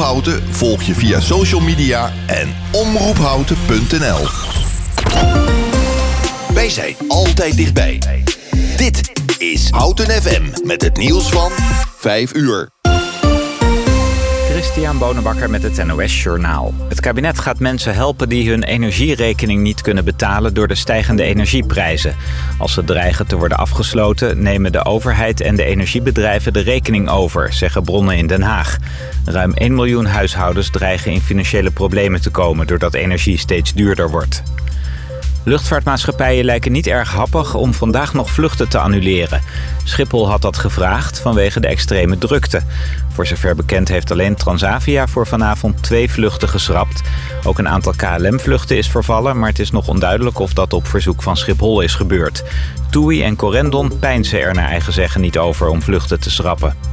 Houten volg je via social media en omroephouten.nl. Wij zijn altijd dichtbij. Dit is Houten FM met het nieuws van 5 uur. Christian Bonenbakker met het NOS Journaal. Het kabinet gaat mensen helpen die hun energierekening niet kunnen betalen door de stijgende energieprijzen. Als ze dreigen te worden afgesloten, nemen de overheid en de energiebedrijven de rekening over, zeggen bronnen in Den Haag. Ruim 1 miljoen huishoudens dreigen in financiële problemen te komen doordat energie steeds duurder wordt. Luchtvaartmaatschappijen lijken niet erg happig om vandaag nog vluchten te annuleren. Schiphol had dat gevraagd vanwege de extreme drukte. Voor zover bekend heeft alleen Transavia voor vanavond twee vluchten geschrapt. Ook een aantal KLM-vluchten is vervallen, maar het is nog onduidelijk of dat op verzoek van Schiphol is gebeurd. TUI en Corendon pijnsen er naar eigen zeggen niet over om vluchten te schrappen.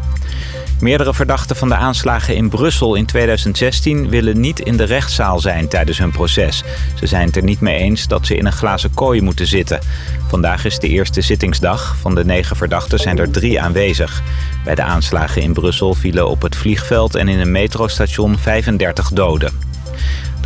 Meerdere verdachten van de aanslagen in Brussel in 2016 willen niet in de rechtszaal zijn tijdens hun proces. Ze zijn het er niet mee eens dat ze in een glazen kooi moeten zitten. Vandaag is de eerste zittingsdag. Van de negen verdachten zijn er drie aanwezig. Bij de aanslagen in Brussel vielen op het vliegveld en in een metrostation 35 doden.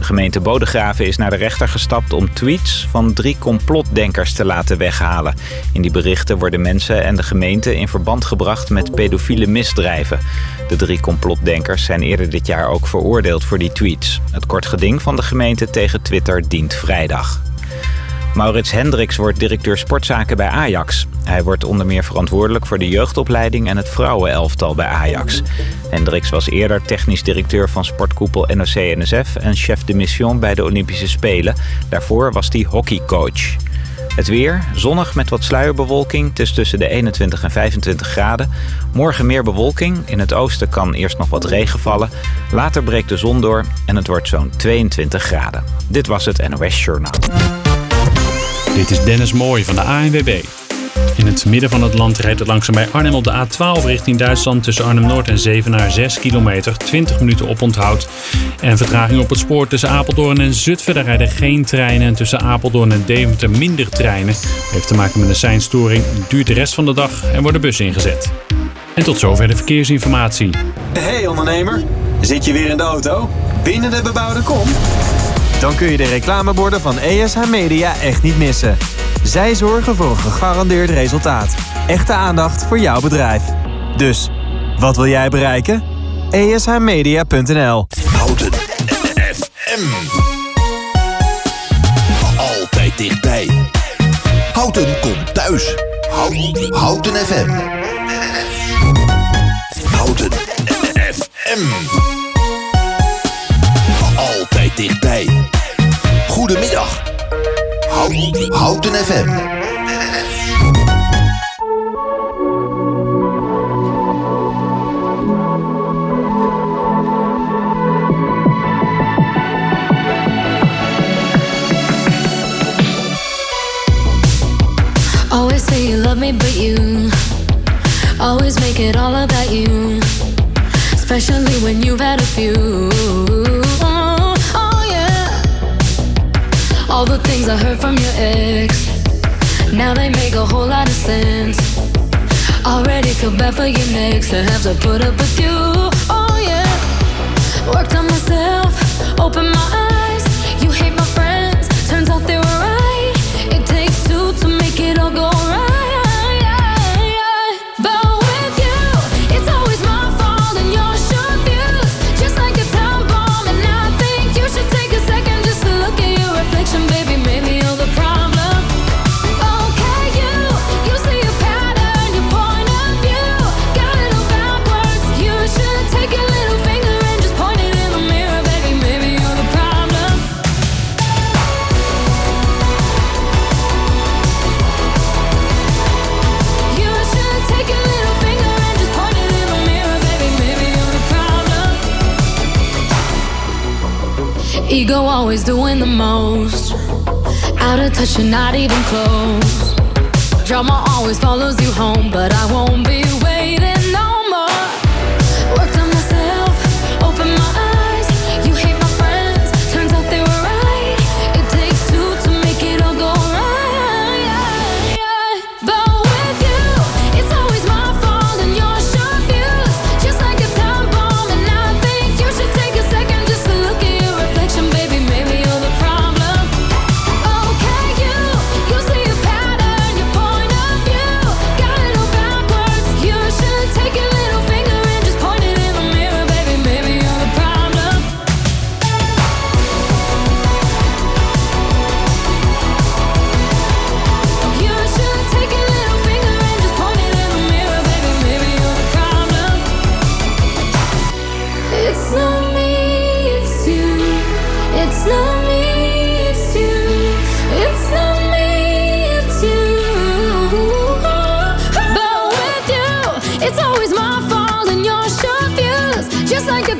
De gemeente Bodegraven is naar de rechter gestapt om tweets van drie complotdenkers te laten weghalen. In die berichten worden mensen en de gemeente in verband gebracht met pedofiele misdrijven. De drie complotdenkers zijn eerder dit jaar ook veroordeeld voor die tweets. Het kort geding van de gemeente tegen Twitter dient vrijdag. Maurits Hendricks wordt directeur sportzaken bij Ajax. Hij wordt onder meer verantwoordelijk voor de jeugdopleiding en het vrouwenelftal bij Ajax. Hendricks was eerder technisch directeur van sportkoepel NOC-NSF en chef de mission bij de Olympische Spelen. Daarvoor was hij hockeycoach. Het weer, zonnig met wat sluierbewolking. Tussen de 21 en 25 graden. Morgen meer bewolking. In het oosten kan eerst nog wat regen vallen. Later breekt de zon door en het wordt zo'n 22 graden. Dit was het NOS Journaal. Dit is Dennis Mooij van de ANWB. In het midden van het land rijdt het langzaam bij Arnhem op de A12 richting Duitsland tussen Arnhem-Noord en Zevenaar 6 kilometer, 20 minuten oponthoud. En vertraging op het spoor tussen Apeldoorn en Zutphen. Daar rijden geen treinen en tussen Apeldoorn en Deventer minder treinen. Heeft te maken met een seinstoring, duurt de rest van de dag en worden bussen ingezet. En tot zover de verkeersinformatie. Hey ondernemer, zit je weer in de auto? Binnen de bebouwde kom? Dan kun je de reclameborden van ESH Media echt niet missen. Zij zorgen voor een gegarandeerd resultaat. Echte aandacht voor jouw bedrijf. Dus, wat wil jij bereiken? ESHmedia.nl Houten FM. Altijd dichtbij. Houten komt thuis. Houten, FM. Houten FM. Goedemiddag. Houten, FM. say you love me, but you always make it all about you. Especially when you've had a few. All the things I heard from your ex. Now they make a whole lot of sense. Already feel bad for your next to have to put up with you. Oh yeah. Worked on myself, open my eyes. Most. Out of touch and not even close. Drama always follows you home, but I won't be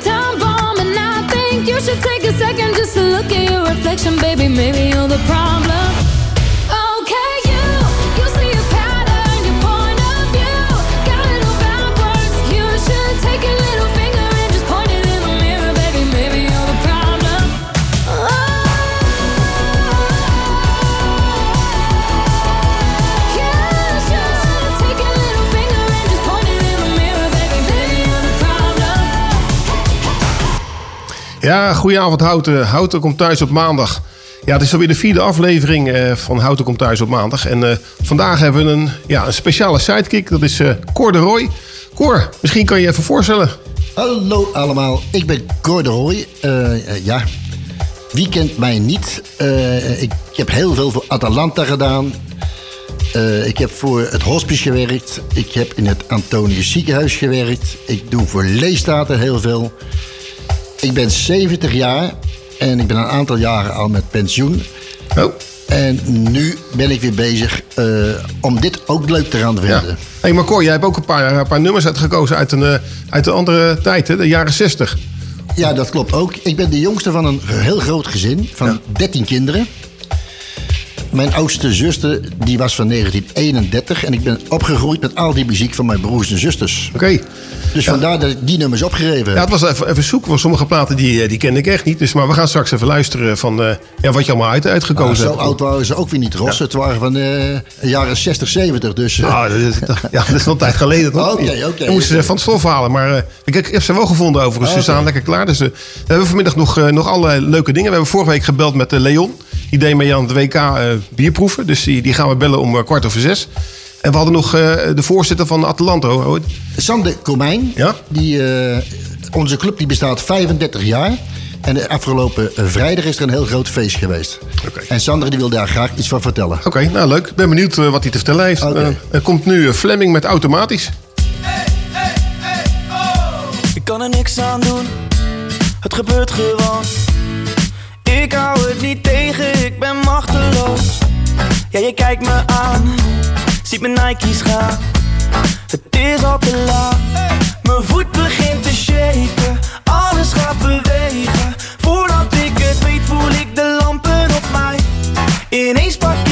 time bomb, and I think you should take a second just to look at your reflection, baby. Maybe you're the problem. Ja, goedenavond Houten. Houten komt thuis op maandag. Ja, het is alweer de vierde aflevering eh, van Houten komt thuis op maandag. En eh, vandaag hebben we een, ja, een speciale sidekick. Dat is eh Cor de Roy. Cor, misschien kan je je even voorstellen. Hallo allemaal, ik ben Cor de eh, ja, wie kent mij niet? Ik heb heel veel voor Atalanta gedaan. Ik heb voor het hospice gewerkt. Ik heb in het Antonius ziekenhuis gewerkt. Ik doe voor Leestaten heel veel. Ik ben 70 jaar en ik ben een aantal jaren al met pensioen. Oh, En nu ben ik weer bezig eh, om dit ook leuk te gaan ja. vinden. Hey, maar Cor, jij hebt ook een paar, een paar nummers uitgekozen uit een, eh, uit een andere tijd, hè? de jaren 60. Ja, dat klopt ook. Ik ben de jongste van een heel groot gezin van 13 kinderen. Mijn oudste zuster die was van 1931 en ik ben opgegroeid met al die muziek van mijn broers en zusters. Oké. Dus vandaar dat ik die nummers opgegeven heb. Ja, het was even, even zoeken, want sommige platen die, eh, die kende ik echt niet. Dus, maar we gaan straks even luisteren van eh, ja, wat je allemaal uit, uitgekozen zo hebt. oud waren ze ook weer niet, Ros. Het waren van eh, de jaren 60, 70. Dus eh, Ah, dat is, ja, dat is nog een tijd geleden, toch? Oké, oké, We moesten ze van het stof halen. Maar eh, ik, ik heb ze wel gevonden overigens. Ze staan lekker klaar. Dus eh, we hebben vanmiddag nog, eh, nog allerlei leuke dingen. We hebben vorige week gebeld met eh, Leon. Die deed mee aan het WK eh, bierproeven. Dus die, die gaan we bellen om eh, kwart over zes. En we hadden nog eh, de voorzitter van Atalanto. Sander Komijn, Ja? die, eh, onze club die bestaat 35 jaar. En de afgelopen vrijdag is er een heel groot feest geweest. Oké. En Sander die wil daar graag iets van vertellen. Oké, nou leuk. Ik ben benieuwd wat hij te vertellen heeft. Oké. Eh, er komt nu Fleming met automatisch. Ik kan er niks aan doen, het gebeurt gewoon. Ik hou het niet tegen, ik ben machteloos. Ja, je kijkt me aan, ziet mijn Nike's gaan. Het is al te laat, mijn voet begint te shaken. Alles gaat bewegen, voordat ik het weet voel ik de lampen op mij. Ineens pak ik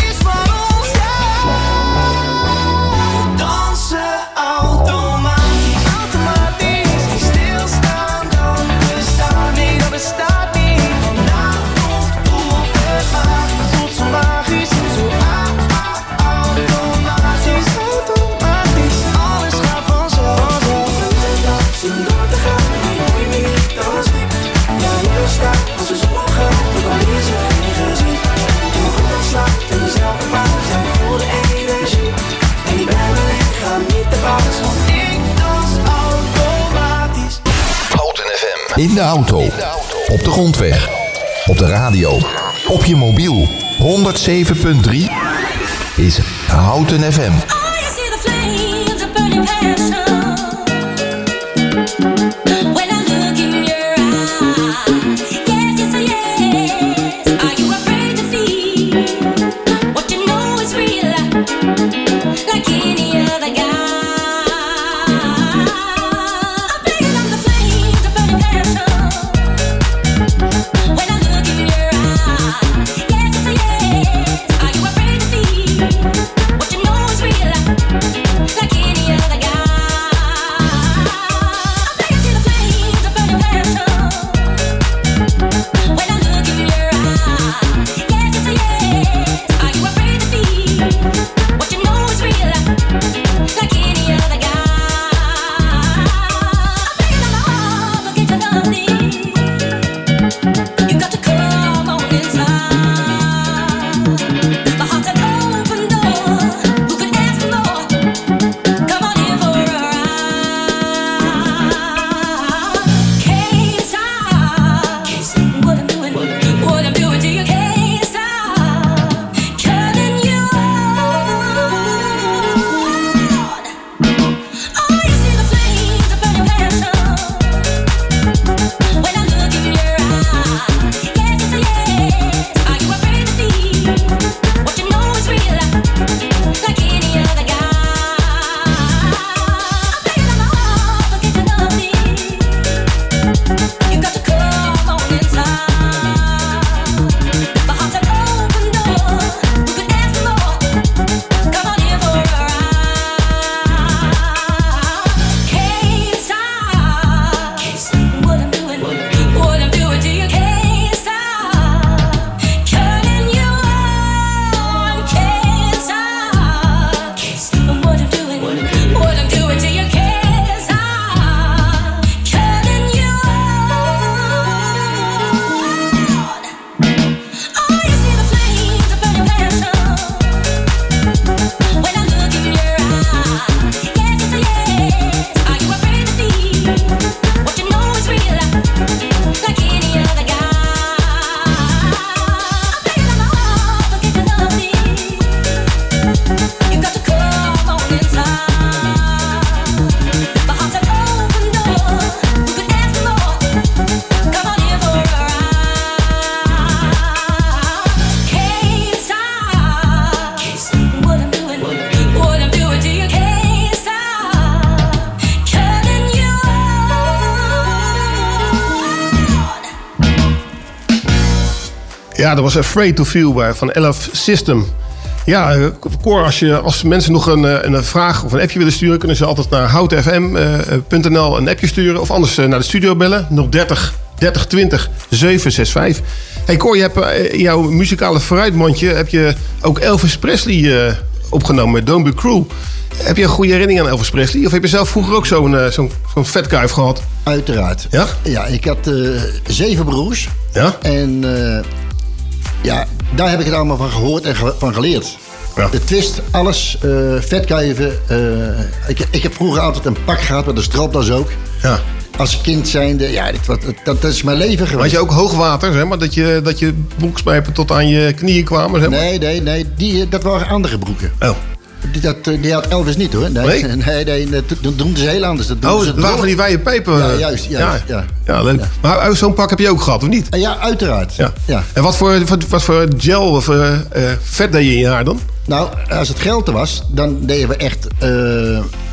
In de auto. Op de grondweg. Op de radio. Op je mobiel. 107.3 is Houten FM. I oh, see the flames. Ja, dat was Afraid to Feel bij, van Elf System. Ja, eh, Cor, als, je, als mensen nog een, eh, een vraag of een appje willen sturen... kunnen ze altijd naar houtfm.nl eh, een appje sturen. Of anders naar de studio bellen, 030 3020 765. Hey Cor, je hebt in jouw muzikale vooruitmondje, heb je ook Elvis Presley opgenomen met Don't Be Crew. Heb je een goede herinnering aan Elvis Presley? Of heb je zelf vroeger ook zo'n zo'n zo'n vetkuif gehad? Uiteraard. Ja? Ja, ik had zeven broers. Ja? En ja, daar heb ik het allemaal van gehoord en ge- van geleerd. Ja. De twist, alles, eh vetkuiven. eh, ik, ik heb vroeger altijd een pak gehad met een stropdas ook. Ja. Als kind zijnde, ja, dit, wat, dat, dat is mijn leven Had geweest. je ook hoogwater, zeg maar? Dat je, dat je broekspijpen tot aan je knieën kwamen, zeg maar? Nee, nee, nee, die, dat waren andere broeken. Oh. Die, dat, eh, die had Elvis niet hoor. Nee, Nee? nee, nee, dat, dat doen ze heel anders. Dat doen Oh, ze het waren van die wijde pijpen. Ja, eh, juist, juist, ja. Ja, leuk. Maar zo'n pak heb je ook gehad, of niet? Ja, uiteraard. Ja. ja. En wat voor, wat, wat voor gel of eh, vet deed je in je haar dan? Nou, als het geld er was, dan deden we echt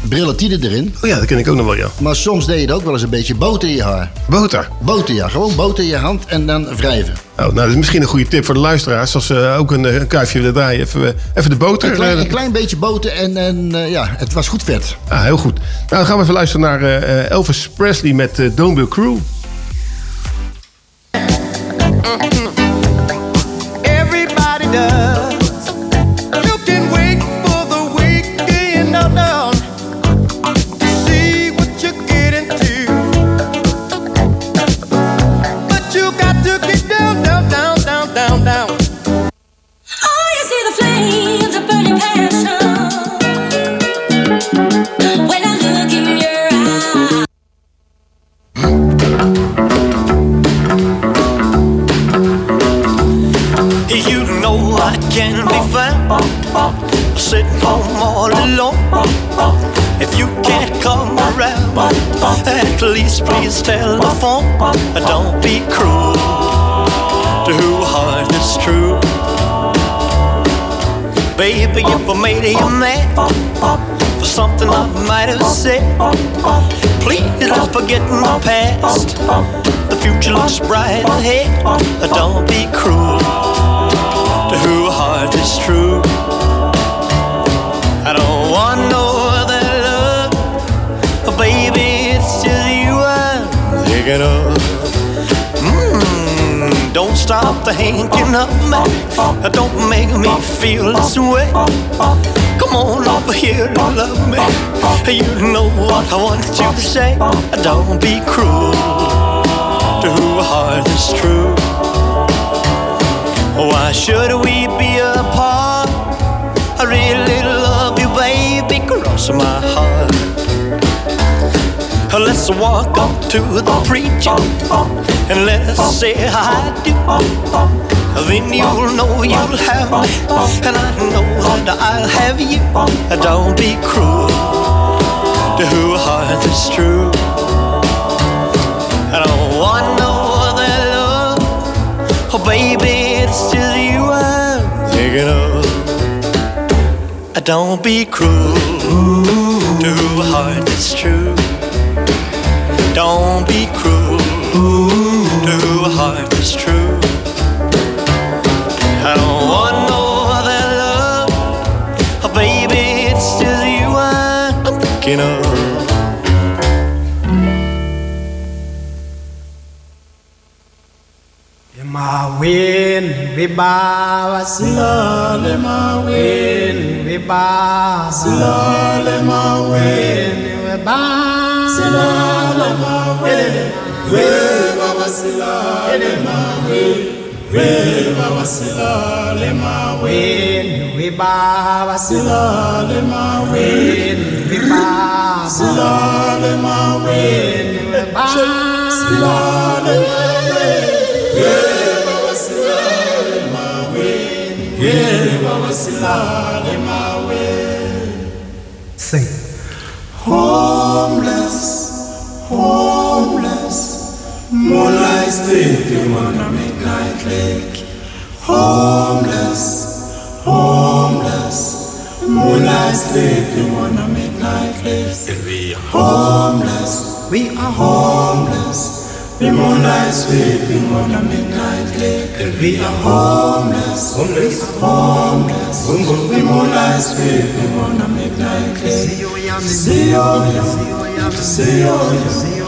brilletine erin. Oh ja, dat ken ik ook nog wel, ja. Maar soms deed je er ook wel eens een beetje boter in je haar. Boter. Boter, ja. Gewoon boter in je hand en dan wrijven. Oh, nou, dat is misschien een goede tip voor de luisteraars. Als ze ook een, eh, een kuifje willen draaien, even, eh, even de boter. Een klein, eh, een klein beetje boter en, en eh, ja, het was goed vet. Ah, heel goed. Nou, dan gaan we even luisteren naar eh, eh, Elvis Presley met eh, Don't Be Cruel. Stop thinking of me. Don't make me feel this way. Come on over here and love me. You know what I want you to say. Don't be cruel to who heart is true. Why should we be apart? I really love you, baby, cross my heart. Let's walk up to the preacher and let's say I do. Then you'll know you'll have me, and I know that I'll have you. Don't be cruel to who heart is true. I don't want no other love. Oh, baby, it's just you I'm thinking of. Don't be cruel to a heart that's true. Don't be cruel. To a heart that's true. I don't want no other love. Oh, baby, it's just you I'm thinking of. My wind, we bow slowly, my wind, we bow slowly, my wind, we bow silala we baba silale mawe we baba silale mawe we baba silale mawe we baba silale mawe we baba silale we baba silale mawe we baba silale mawe sing. Oh moonlight sleeping on a midnight lake. Homeless, homeless, moonlight sleeping on a midnight lake. And we are homeless, we are homeless, The moonlight sleeping on a midnight lake. We are homeless, homeless, homeless. The moonlight sleeping on a midnight lake. See you, see you, see you, see you,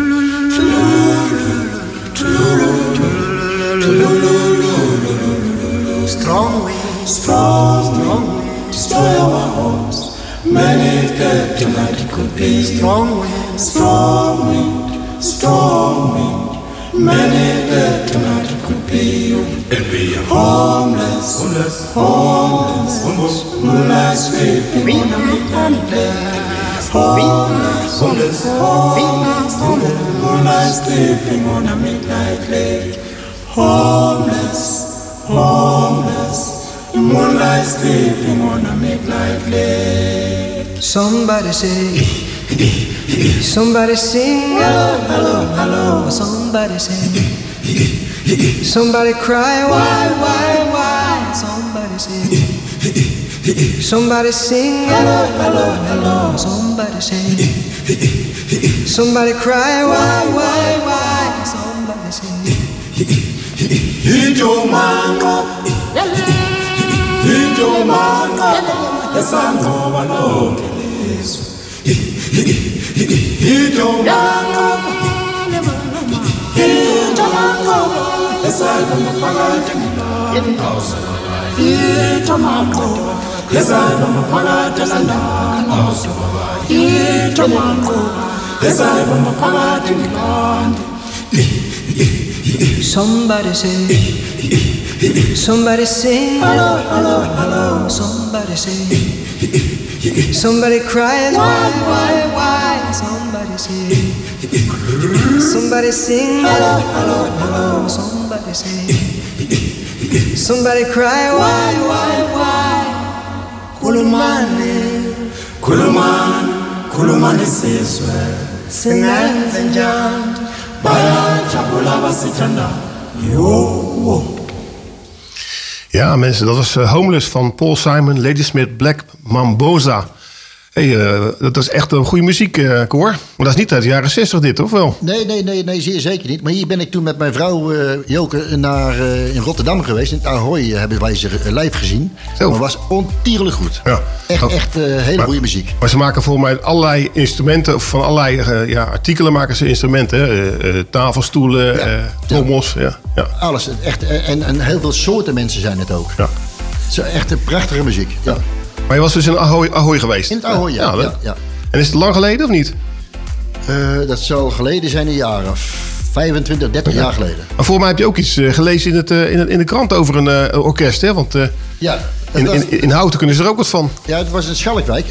Strong wind, strong, strong wind, destroy our homes. Many dead tonight it could be. Strong wind, strong wind, strong wind. Many dead tonight it could be. And we are homeless, homeless, homeless, homeless. Moonlight sleeping on a midnight lake. Homeless, homeless, homeless, homeless. Moonlight sleeping on a midnight lake. Homeless, homeless. The Moonlight sleeping on a midnight lake. Somebody say, somebody sing, hello, hello, hello. Somebody say, somebody cry, why, why, why? Somebody say, somebody sing, hello, hello, hello. Somebody say, somebody cry, why, why, why? Somebody say, injomanga injomanga yasangqoba lonke lizwe injomanga injomanga yasangqoba phakathi Itomanqo yesana maphakathi esandaka nawuzoba itomanqo yesana maphakathi ngilande somebody say, somebody sing, hello, hello, hello. Somebody say, somebody cries, why, why, why? Somebody say, somebody sing, hello, hello, hello. Somebody say, somebody cry, why, why, why? Kulumani, kulumani, kulumani sizwe. Singenze Ja, mensen, dat was eh, Homeless van Paul Simon, Ladysmith Black Mamboza. Hey, eh, dat is echt een goede muziek, Cor. Maar dat is niet uit de jaren 60 dit, of wel? Nee, nee, nee, nee, zeer zeker niet. Maar hier ben ik toen met mijn vrouw eh, Joke naar, in Rotterdam geweest. In het Ahoy hebben wij ze live gezien. Maar het was ontierlijk goed. Ja. Echt, Oh. echt hele Maar- goede muziek. Maar ze maken volgens mij allerlei instrumenten, of van allerlei ja, artikelen maken ze instrumenten. hè. Tafelstoelen, eh, trommels. Ja. Ja. Alles. Echt, en, en heel veel soorten mensen zijn het ook. Ja. Het is echt een prachtige muziek. Ja. Maar je was dus in Ahoy, Ahoy geweest? In het Ahoy, ja. ja, ja. En is het lang geleden of niet? Eh, dat zal geleden zijn een jaar of 25, 30 jaar geleden. Maar voor mij heb je ook iets eh, gelezen in, het, eh, in, het- in de krant over een orkest, hè? Want Ja, in, was- in, in Houten kunnen ze er ook wat van. Ja, het was in Schalkwijk.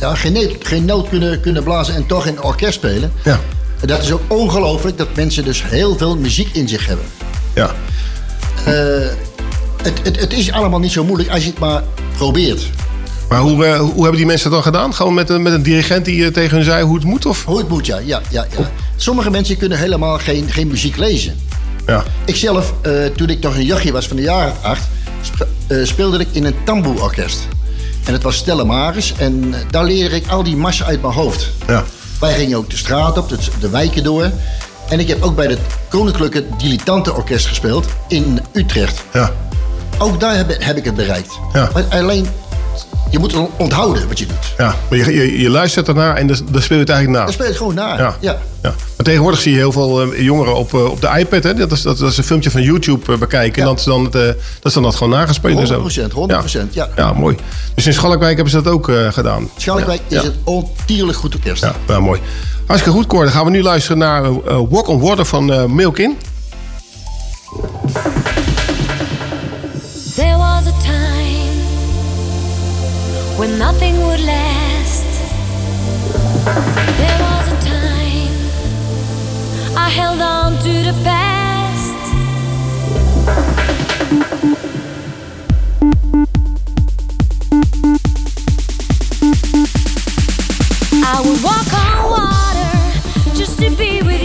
Ja, geen, noot, geen noot kunnen, kunnen blazen en toch in orkest spelen. Ja. En dat is ook ongelooflijk dat mensen dus heel veel muziek in zich hebben. Ja. Het, het, het is allemaal niet zo moeilijk als je het maar probeert. Maar hoe, eh, hoe hebben die mensen het dan gedaan? Gewoon met, een- met een dirigent die eh, tegen hun zei hoe het moet? Of? Hoe het moet, ja. ja, ja, ja. Sommige mensen kunnen helemaal geen, geen muziek lezen. Ja. Ikzelf, eh toen ik nog een jochie was van de jaren acht... sp- speelde ik in een tamboe-orkest. En het was Stella Maris. En daar leerde ik al die massen uit mijn hoofd. Ja. Wij gingen ook de straat op, de, de wijken door. En ik heb ook bij het Koninklijke Dilettantenorkest gespeeld in Utrecht. Ja. Ook daar heb, heb ik het bereikt. Ja. Maar alleen, je moet onthouden wat je doet. Ja, maar je, je, je luistert ernaar en dan speel je het eigenlijk na. Dan speel je het gewoon na. Ja. ja. Ja. Maar tegenwoordig zie je heel veel eh, jongeren op, eh, op de iPad. Hè? Dat, is, dat, dat is een filmpje van YouTube eh, bekijken. En dat is, dan het, dat is dan dat gewoon nagespeeld en zo. 100%, 100%, ja. Ja, mooi. Dus in Schalkwijk hebben ze dat ook gedaan. Schalkwijk is het ontierlijk goed orkest. Ja, ja, mooi. Hartstikke goed, Cor. Dan gaan we nu luisteren naar Walk on Water van Milkin. when nothing would last. There was a time I held on to the past. I would walk on water just to be with you.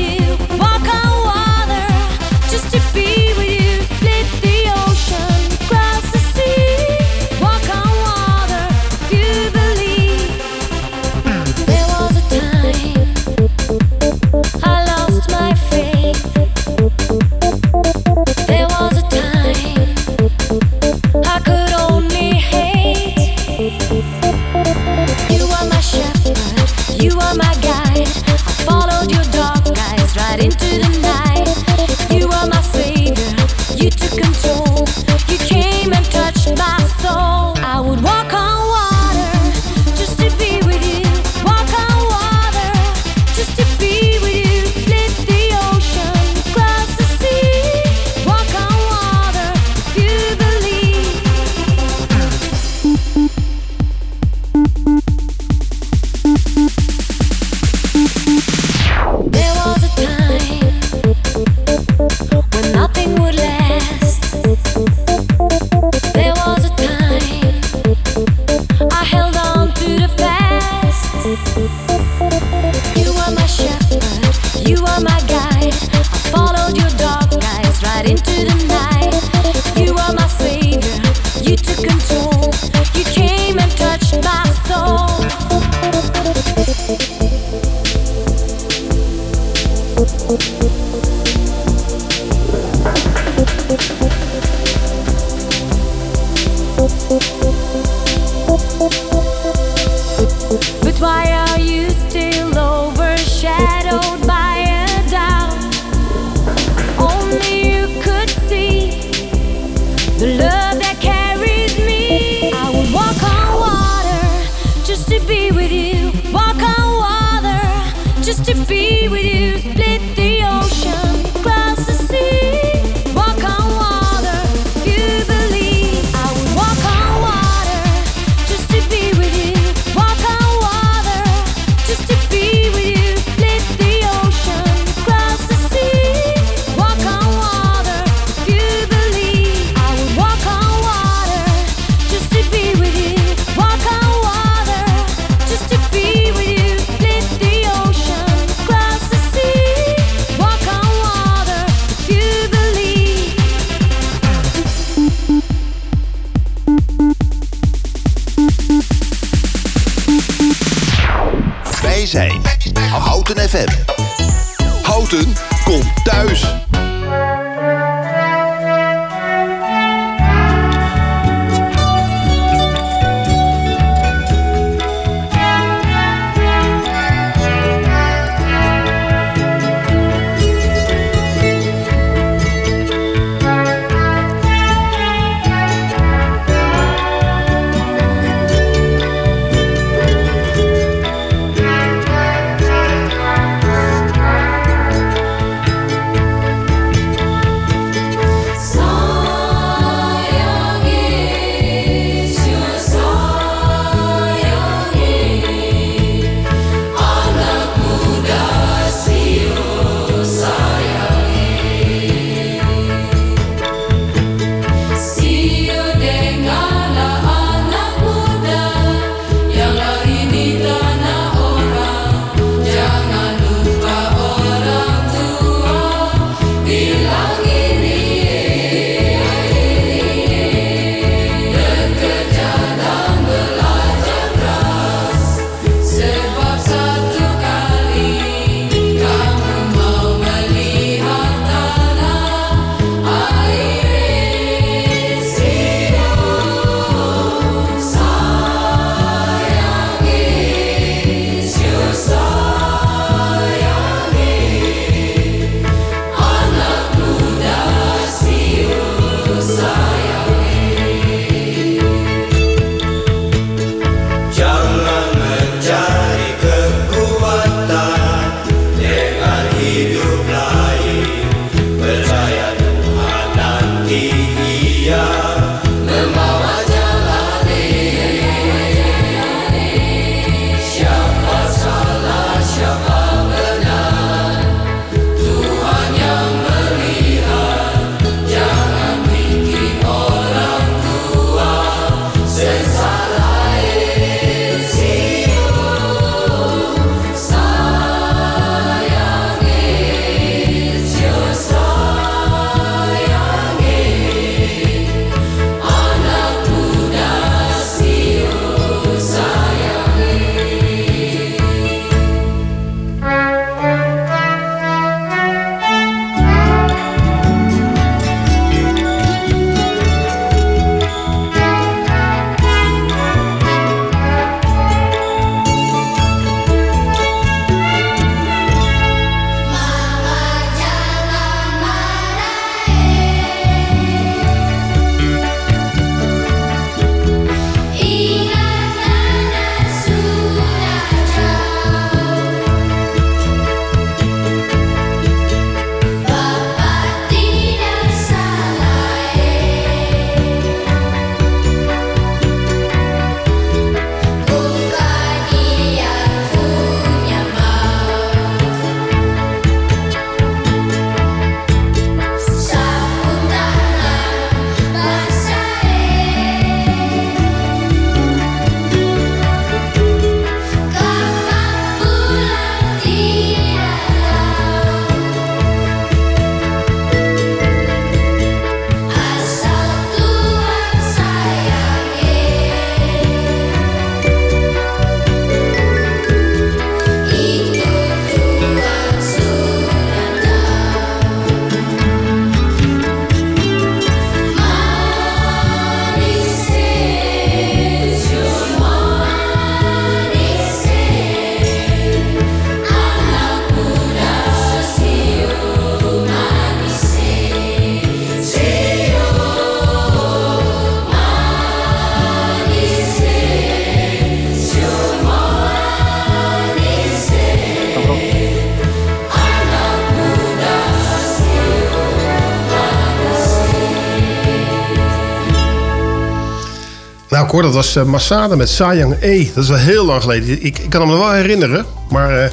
Cor, dat was eh, Masada met Sayang E. Dat is wel heel lang geleden. Ik, ik kan hem wel herinneren. Maar eh,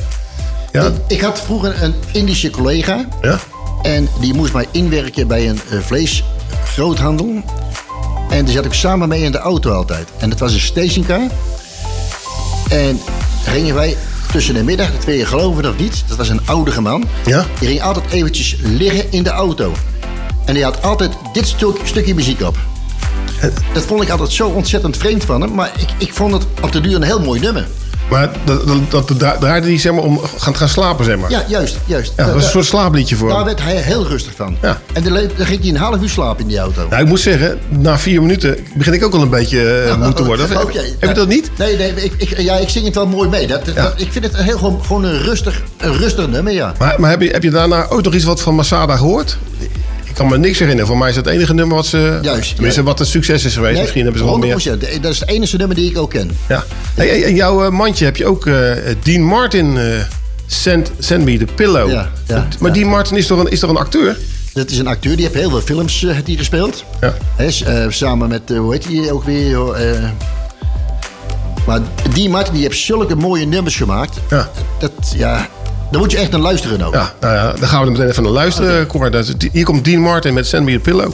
ja, Ik had vroeger een Indische collega. ja. En die moest mij inwerken bij een eh, vleesgroothandel. En daar zat ik samen mee in de auto altijd. En dat was een stationcar. En gingen wij tussen de middag, dat wil je geloven of niet, dat was een oudere man. Ja? Die ging altijd eventjes liggen in de auto. En die had altijd dit stuk, stukje muziek op. Dat vond ik altijd zo ontzettend vreemd van hem. Maar ik, ik vond het op de duur een heel mooi nummer. Maar dat, dat, dat dra- draaide hij zeg maar, om gaan, gaan slapen, zeg maar. Ja, juist, juist. Ja, dat was een soort slaapliedje voor Daar hem. werd hij heel rustig van. Ja. En dan, ging hij een half uur slapen in die auto. Nou, ik moet zeggen, na vier minuten begin ik ook al een beetje eh, moe te worden. Heb, Oh, Oké. heb je dat niet? Nee, nee ik, ik, ja, ik zing het wel mooi mee. Dat, dat- ik vind het een heel, gewoon, gewoon een, rustig, een rustig nummer, ja. Maar, maar heb, je, heb je daarna ook nog iets wat van Masada gehoord? Ik kan me niks herinneren. Voor mij is dat het enige nummer wat ze... Juist, Tenminste, ja. wat een succes is geweest. Nee, Misschien hebben ze wel meer. 100%. Dat is het enige nummer die ik ook ken. Ja. Hey, jouw eh, mandje heb je ook eh, Dean Martin... eh, Send, Send Me The Pillow. Ja, ja, maar Dean Martin is toch, een, is toch een acteur? Dat is een acteur, die heeft heel veel films heeft hij gespeeld. Ja. Eh, samen met, hoe heet hij ook weer? maar die Martin die heeft zulke mooie nummers gemaakt. Ja. Dat, ja, daar moet je echt naar luisteren ook. Ja, nou ja, dan gaan we er meteen even naar luisteren, Cor. Dat is- Hier komt Dean Martin met Send Me The Pillow.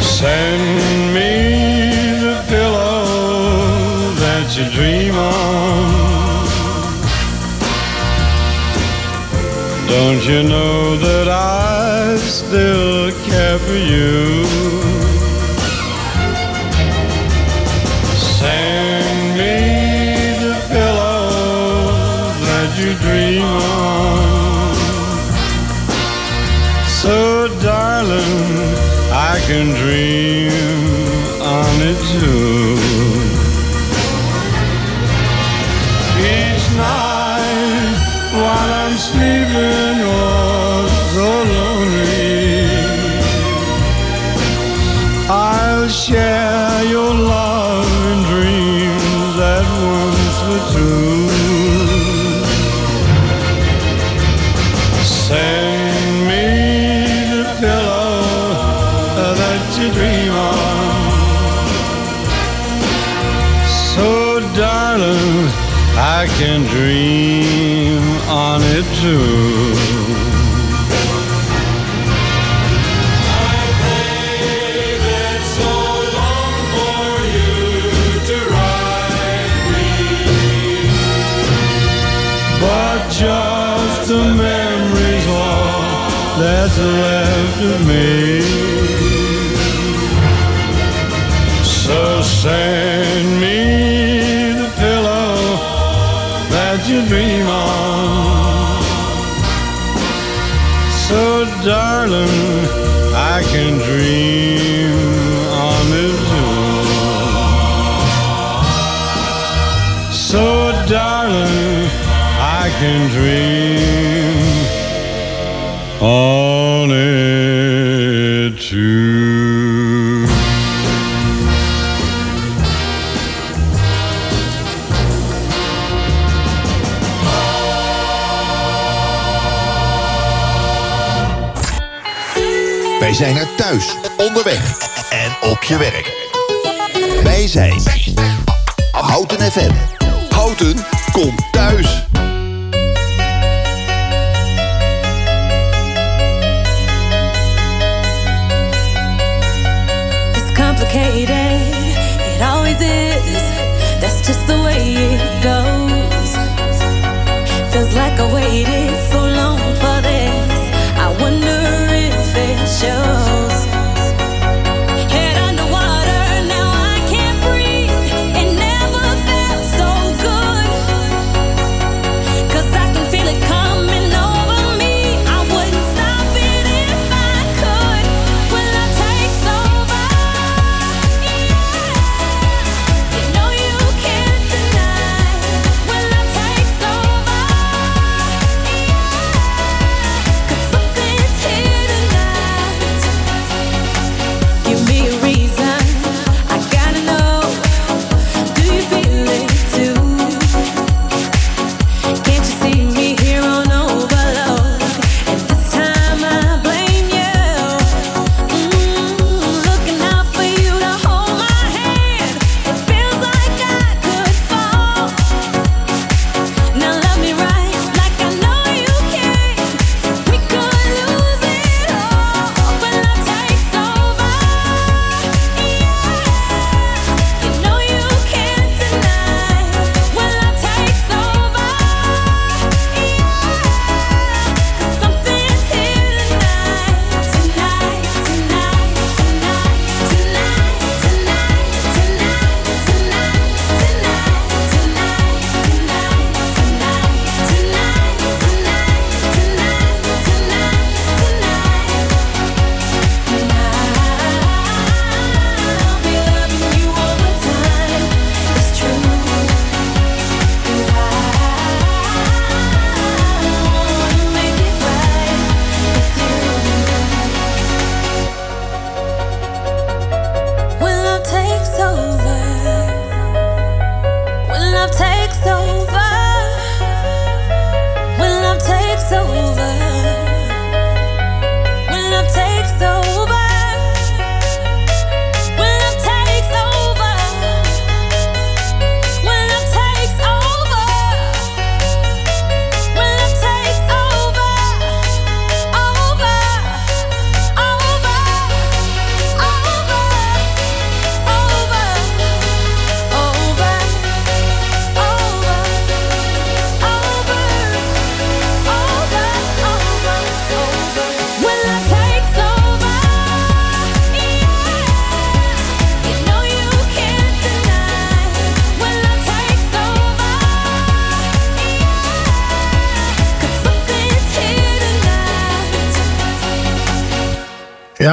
Send Don't you know that I still care for you? On. Wij zijn er thuis, onderweg en op je werk. Wij zijn Houten FM. Houten komt thuis.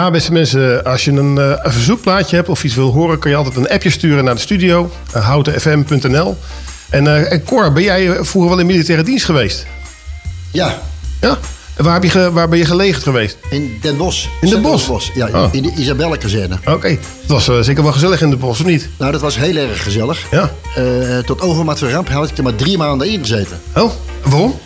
Ja, beste mensen, als je een, eh, een verzoekplaatje hebt of iets wil horen, kun je altijd een appje sturen naar de studio, uh, houtenfm.nl. En, eh, en Cor, ben jij eh, vroeger wel in militaire dienst geweest? Ja. Ja? En waar, heb je ge- waar ben je gelegen geweest? In Den Bosch. In Den Bosch? Bos, ja, Oh. in de Isabelle-kazerne. Oké, het was eh, zeker wel gezellig in de bos, of niet? Nou, dat was heel erg gezellig. Ja. Eh, tot overmaat van ramp had ik er maar drie maanden in gezeten. Oh, waarom?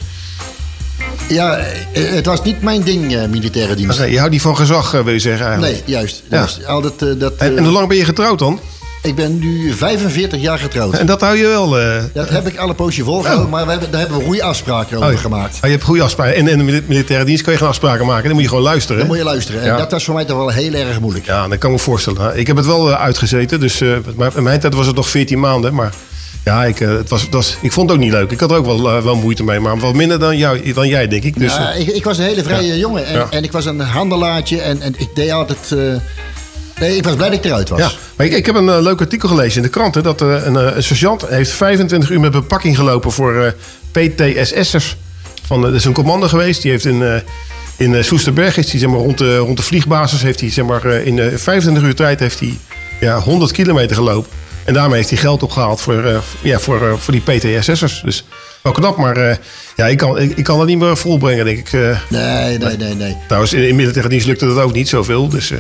Ja, eh, het was niet mijn ding, eh, militaire dienst. Oké, je houdt niet van gezag, eh, wil je zeggen eigenlijk? Nee, juist. Ja. Altijd, eh, dat, En, en hoe lang ben je getrouwd dan? Ik ben nu 45 jaar getrouwd. En dat hou je wel... Dat heb ik alle poosje volgehouden, Oh. maar we hebben, daar hebben we goede afspraken over oh, ja. gemaakt. Oh, je hebt goede afspraken. En in de mili- militaire dienst kan je geen afspraken maken. Dan moet je gewoon luisteren. Dan hè? moet je luisteren. En dat was voor mij toch wel heel erg moeilijk. Ja, dat kan ik me voorstellen. Ik heb het wel uitgezeten. Dus in mijn tijd was het nog 14 maanden. Maar ja, ik, eh, het was, het was, ik vond het ook niet leuk. Ik had er ook wel, eh, wel moeite mee. Maar wat minder dan, jou, dan jij, denk ik. Dus, ja, eh, ik, ik was een hele vrije Ja. jongen en, Ja. en ik was een handelaartje en, en ik deed altijd... nee, ik was blij dat ik eruit was. ja. Maar ik, ik heb een leuk artikel gelezen in de krant. Hè, dat een, een sergeant heeft 25 uur met bepakking gelopen voor PTSS'ers. Van, dat is een commando geweest. Die heeft in, in Soesterberg is die, zeg maar, rond, de, rond de vliegbasis... Heeft hij, zeg maar, in eh, 25 uur tijd heeft hij ja, 100 kilometer gelopen. En daarmee heeft hij geld opgehaald voor, eh, ja, voor, eh, voor die PTSS'ers. Dus wel knap, maar eh, ja, ik, kan, ik, ik kan dat niet meer volbrengen, denk ik. Nee, nee, nee, nee. Trouwens, in, in militaire dienst lukte dat ook niet zoveel. Dus,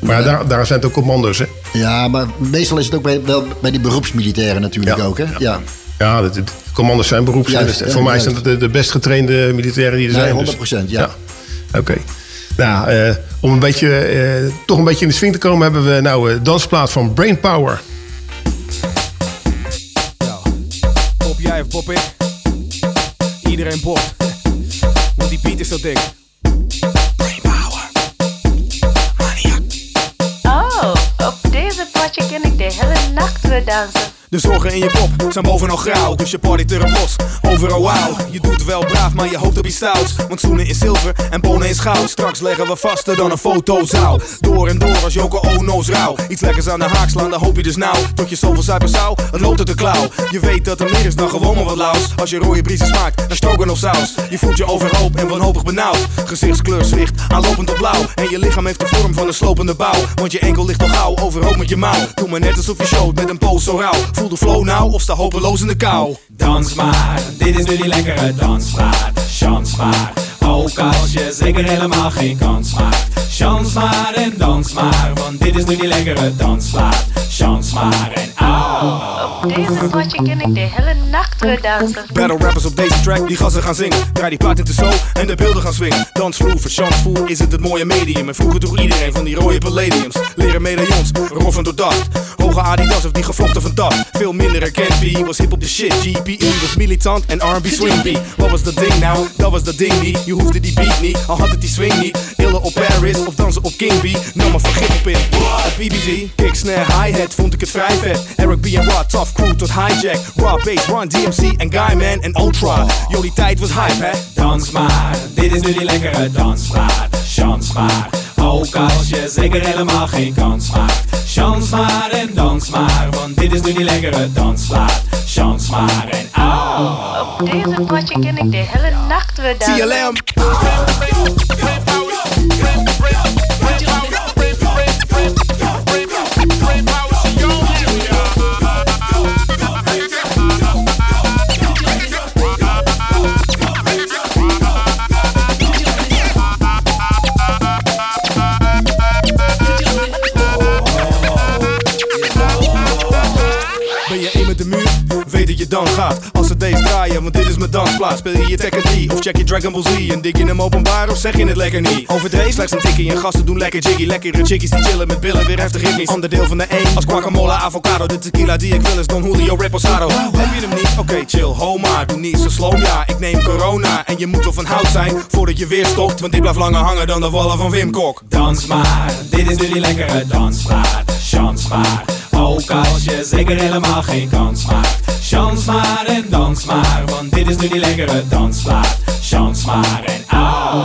maar daar, daar zijn het ook commando's, hè? Ja, maar meestal is het ook bij, wel bij die beroepsmilitairen natuurlijk ook, hè? Ja. Ja, de, de commando's zijn beroeps. Juist, Dus ja, voor mij zijn het de, de best getrainde militairen die er Nee, zijn. 100%, ja. Oké. Nou, om een beetje, toch een beetje in de swing te komen... hebben we nou een dansplaat van Brain Power. Pop ik? Iedereen popt. Want die beat is zo dik. Oh, op deze potje ken ik de hele nacht weer dansen. De zorgen in je pop zijn bovenal grauw, dus je partyt er los. Overal wauw, je doet wel braaf, maar je hoopt op iets stouts. Want schoenen in zilver en bonen in goud. Straks leggen we vaster dan een fotozaal. Door en door als Joko Iets lekkers aan de haak slaan, dan hoop je dus nou. Tot je zoveel zuipen zou, het loopt uit de klauw. Je weet dat er meer is dan gewoon maar wat laus. Als je rode briezen smaakt, dan stroken of saus. Je voelt je overhoop en wanhopig benauwd. Gezichtskleur zwicht, aanlopend op blauw. En je lichaam heeft de vorm van een slopende bouw. Want je enkel ligt al gauw, overhoop met je mouw. Doe maar net alsof je showt met een poos zo rauw. Voel de flow nou of sta hopeloos in de kou. Dans maar, dit is nu die lekkere dansplaat. Chans maar, ook als je zeker helemaal geen kans maakt. Chans maar en dans maar, want dit is nu die lekkere dansplaat. Chans maar en au. Op deze potje ken ik de hele nacht Battle rappers op deze track die gassen gaan zingen. Draai die plaat in de zo en de beelden gaan swingen. Dansvloer, verchansvoer is het het mooie medium. En vroeger droeg iedereen van die rode palladiums. Leren medaillons, roffen door dacht. Hoge Adidas of die gevlochten van dat. Veel minder herkend, B was hip op de shit. GPE was militant en R&B swing beat. Wat was dat ding nou? Dat was dat ding niet. Je hoefde die beat niet, al had het die swing niet. Illen op Paris of dansen op King B. Nam maar vergif op in. BBG, kick, snare, hi-hat vond ik het vrij vet. Eric B en Rod, tough crew tot hijack. Raw bass, Run DMC en Guyman en Ultra. Die tijd was hype, hè? Dans maar, dit is nu die lekkere dansplaat. Chans maar, ook als je zeker helemaal geen kans maakt. Chans maar en dans maar, want dit is nu die lekkere dansplaat. Chans maar en au. Op deze potje ken ik de hele nacht weer dansen. TLM. Je dan gaat. Als ze deze draaien, want dit is mijn dansplaats. Speel je je Tekken 3 of check je Dragon Ball Z? En dik je hem openbaar of zeg je het lekker niet? Overdreven slechts een tikkie en gasten doen lekker jiggy. Lekkere chickies die chillen met billen, weer heftig ritmisch. Ander deel van de 1 als guacamole, avocado. De tequila die ik wil is Don Julio Reposado. Heb je hem niet? Oké, chill, ho maar. Doe niet zo slow, ja. Ik neem corona en je moet wel van hout zijn voordat je weer stopt. Want dit blijft langer hangen dan de wallen van Wim Kok. Dans maar, dit is nu die lekkere dansplaat. Chans maar, ook als je zeker helemaal geen kans maakt. Chans maar en dans maar, want dit is nu die lekkere dansplaat. Chans maar en au.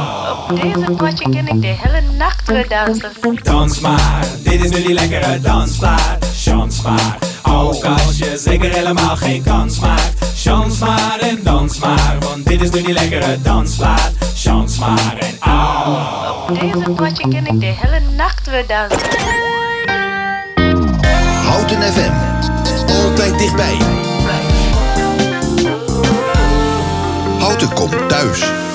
Op deze potje ken ik de hele nacht weer dansen. Dans maar, dit is nu die lekkere dansplaat. Chans maar, ook als je zeker helemaal geen kans maakt. Chans maar en dans maar, want dit is nu die lekkere dansplaat. Chans maar en au. Op deze potje ken ik de hele nacht nachten we dansen. Houten FM. Altijd dichtbij. Houten komt thuis.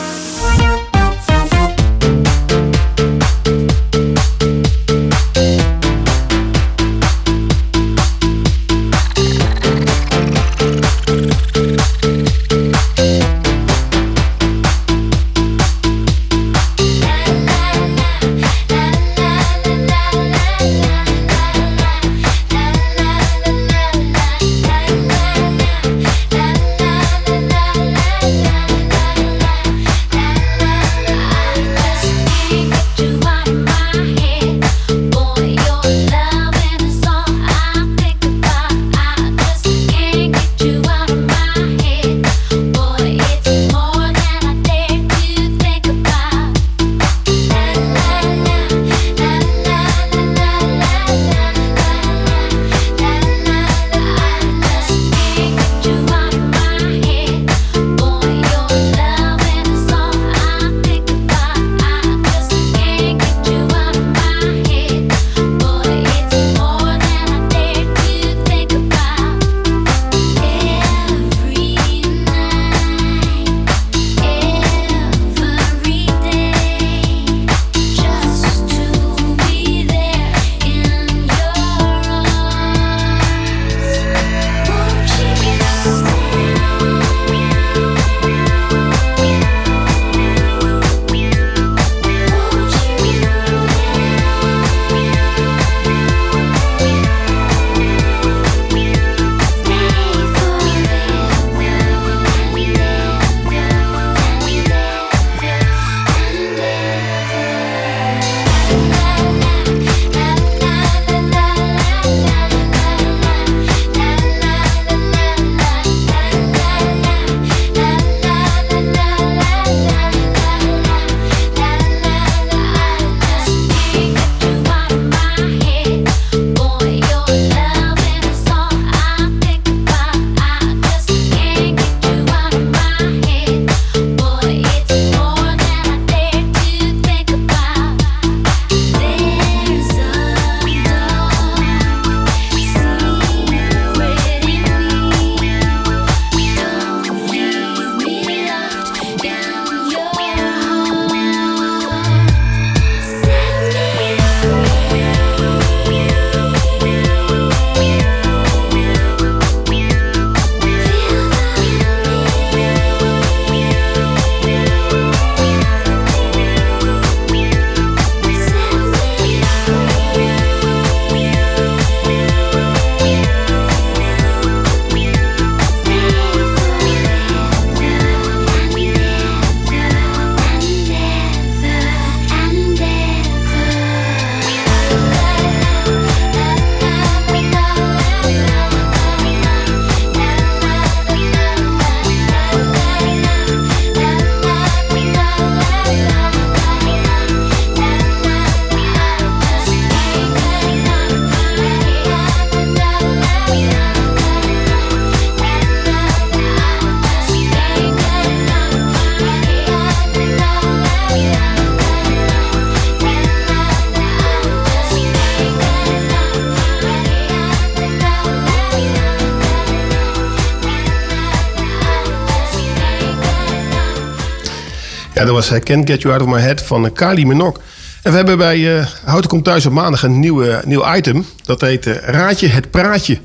Dat was I Can't Get You Out of My Head van eh, Kali Minogue. En we hebben bij eh Houten Komt Thuis op maandag een nieuwe, nieuw item. Dat heet eh, Raadje het Praatje.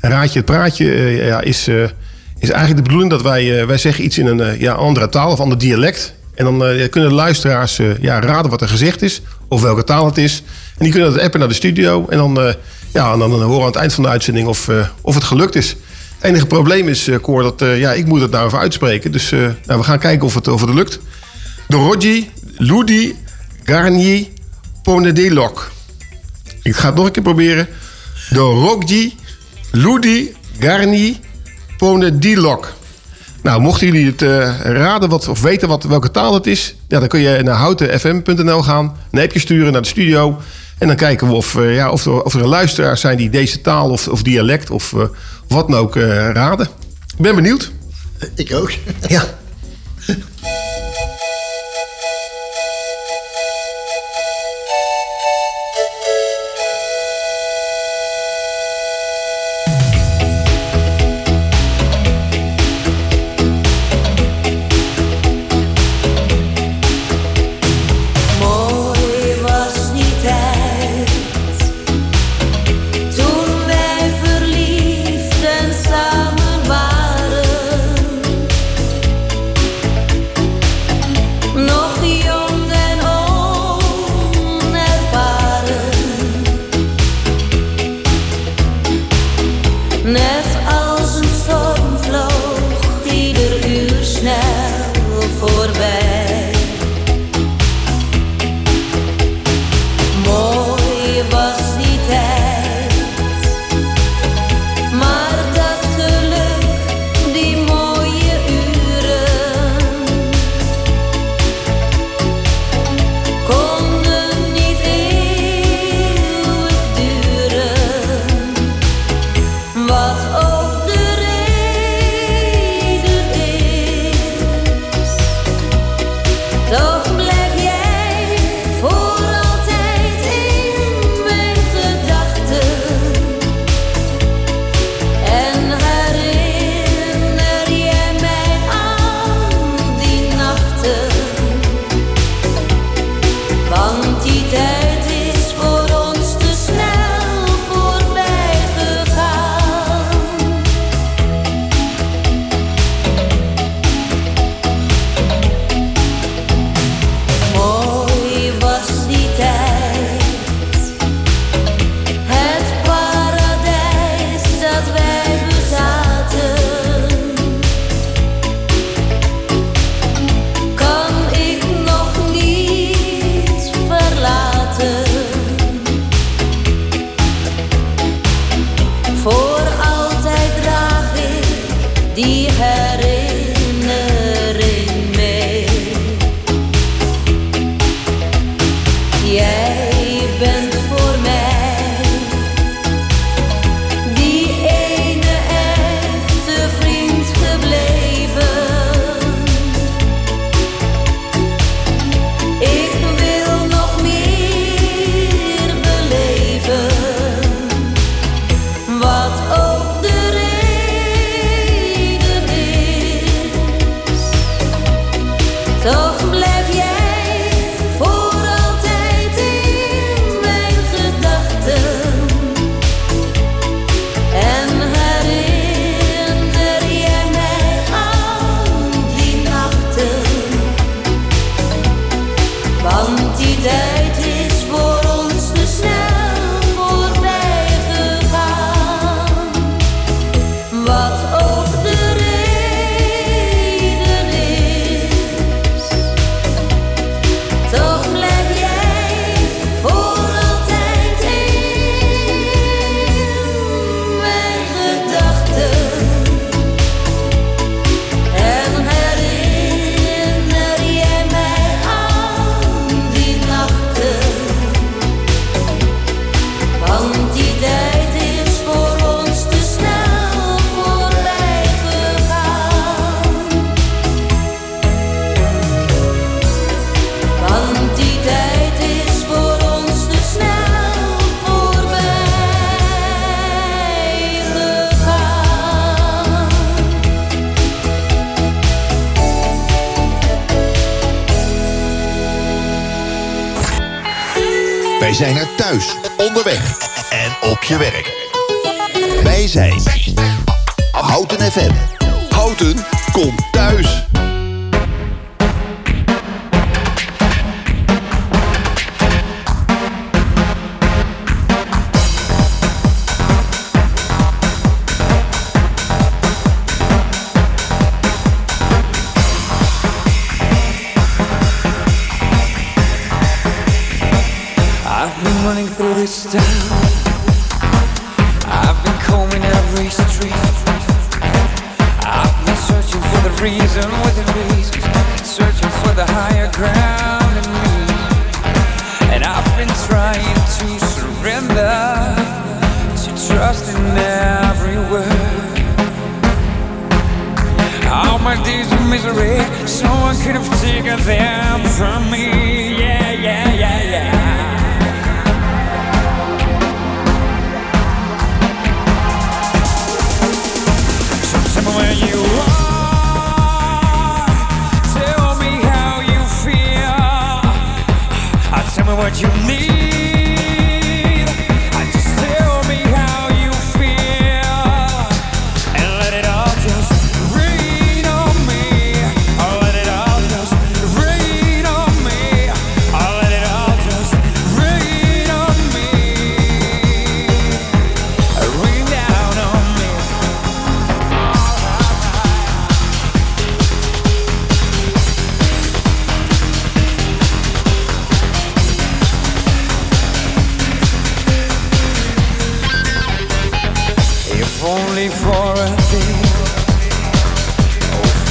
Raadje het Praatje eh, ja, is, eh, is eigenlijk de bedoeling dat wij, eh, wij zeggen iets in een eh, ja, andere taal of ander dialect. En dan eh, kunnen de luisteraars eh, ja, raden wat er gezegd is. Of welke taal het is. En die kunnen dat appen naar de studio. En dan, eh, ja, en dan horen we aan het eind van de uitzending of, eh, of het gelukt is. Het enige probleem is, eh, Cor, dat eh, ja, ik moet het nou even uitspreken. Dus eh, nou, we gaan kijken of het, of het lukt. Doroggi Ludi Garnier Ponedelok. Ik ga het nog een keer proberen. Doroggi Ludi Garni Ponedilok. Nou, mochten jullie het eh, raden wat, of weten wat, welke taal het is... Ja, dan kun je naar houtenfm.nl gaan, een appje sturen naar de studio... en dan kijken we of, eh, ja, of, er, of er luisteraars zijn die deze taal of, of dialect of eh, wat dan ook eh, raden. Ik ben benieuwd. Ik ook. Ja. Wij zijn er thuis, onderweg en op je werk. Wij zijn Houten FM. Houten, kom thuis.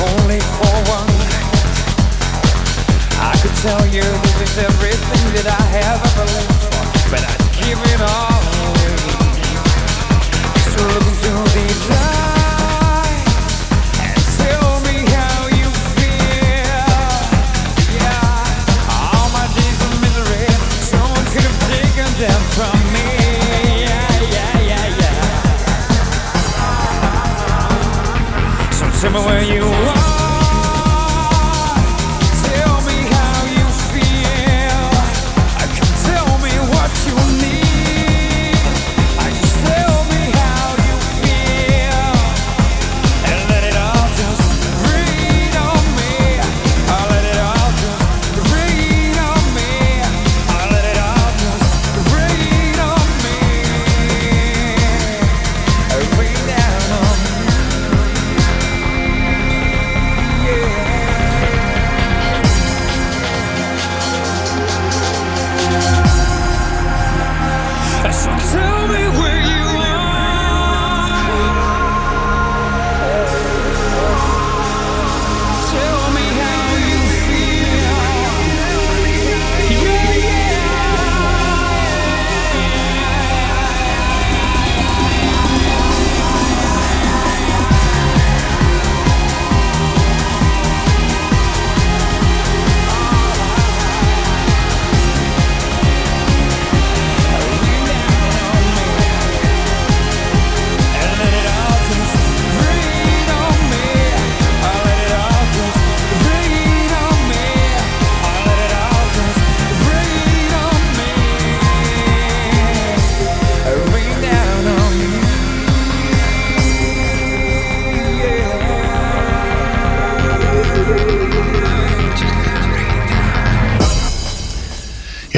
only for one. I could tell you this is everything that I have ever lived for But I'd give it all away So look into these eyes And tell me how you feel. Yeah, all my days of misery Someone could have taken them from me. Yeah, yeah, yeah, yeah. So tell me where you are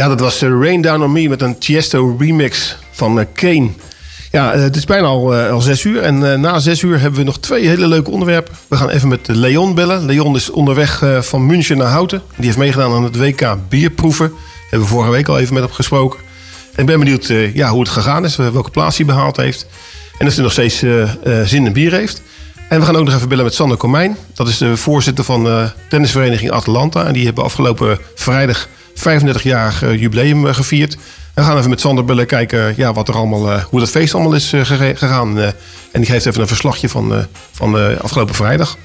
Dat was eh, Rain Down On Me met een Tiesto remix van eh, Kane. Ja, eh, het is bijna al, eh, al zes uur. En na zes uur hebben we nog twee hele leuke onderwerpen. We gaan even met Leon bellen. Leon is onderweg van München naar Houten. Die heeft meegedaan aan het WK bierproeven. Hebben we vorige week al even met hem gesproken. En ik ben benieuwd ja, hoe het gegaan is. Welke plaats hij behaald heeft. En of hij nog steeds zin in bier heeft. En we gaan ook nog even bellen met Sander Komijn. Dat is de voorzitter van de tennisvereniging Atalanta. En die hebben afgelopen vrijdag 35-jarig eh, jubileum eh, gevierd. We gaan even met Sander bellen kijken ja, wat er allemaal, eh, hoe dat feest allemaal is eh, gegaan. En die geeft even een verslagje van, van afgelopen vrijdag.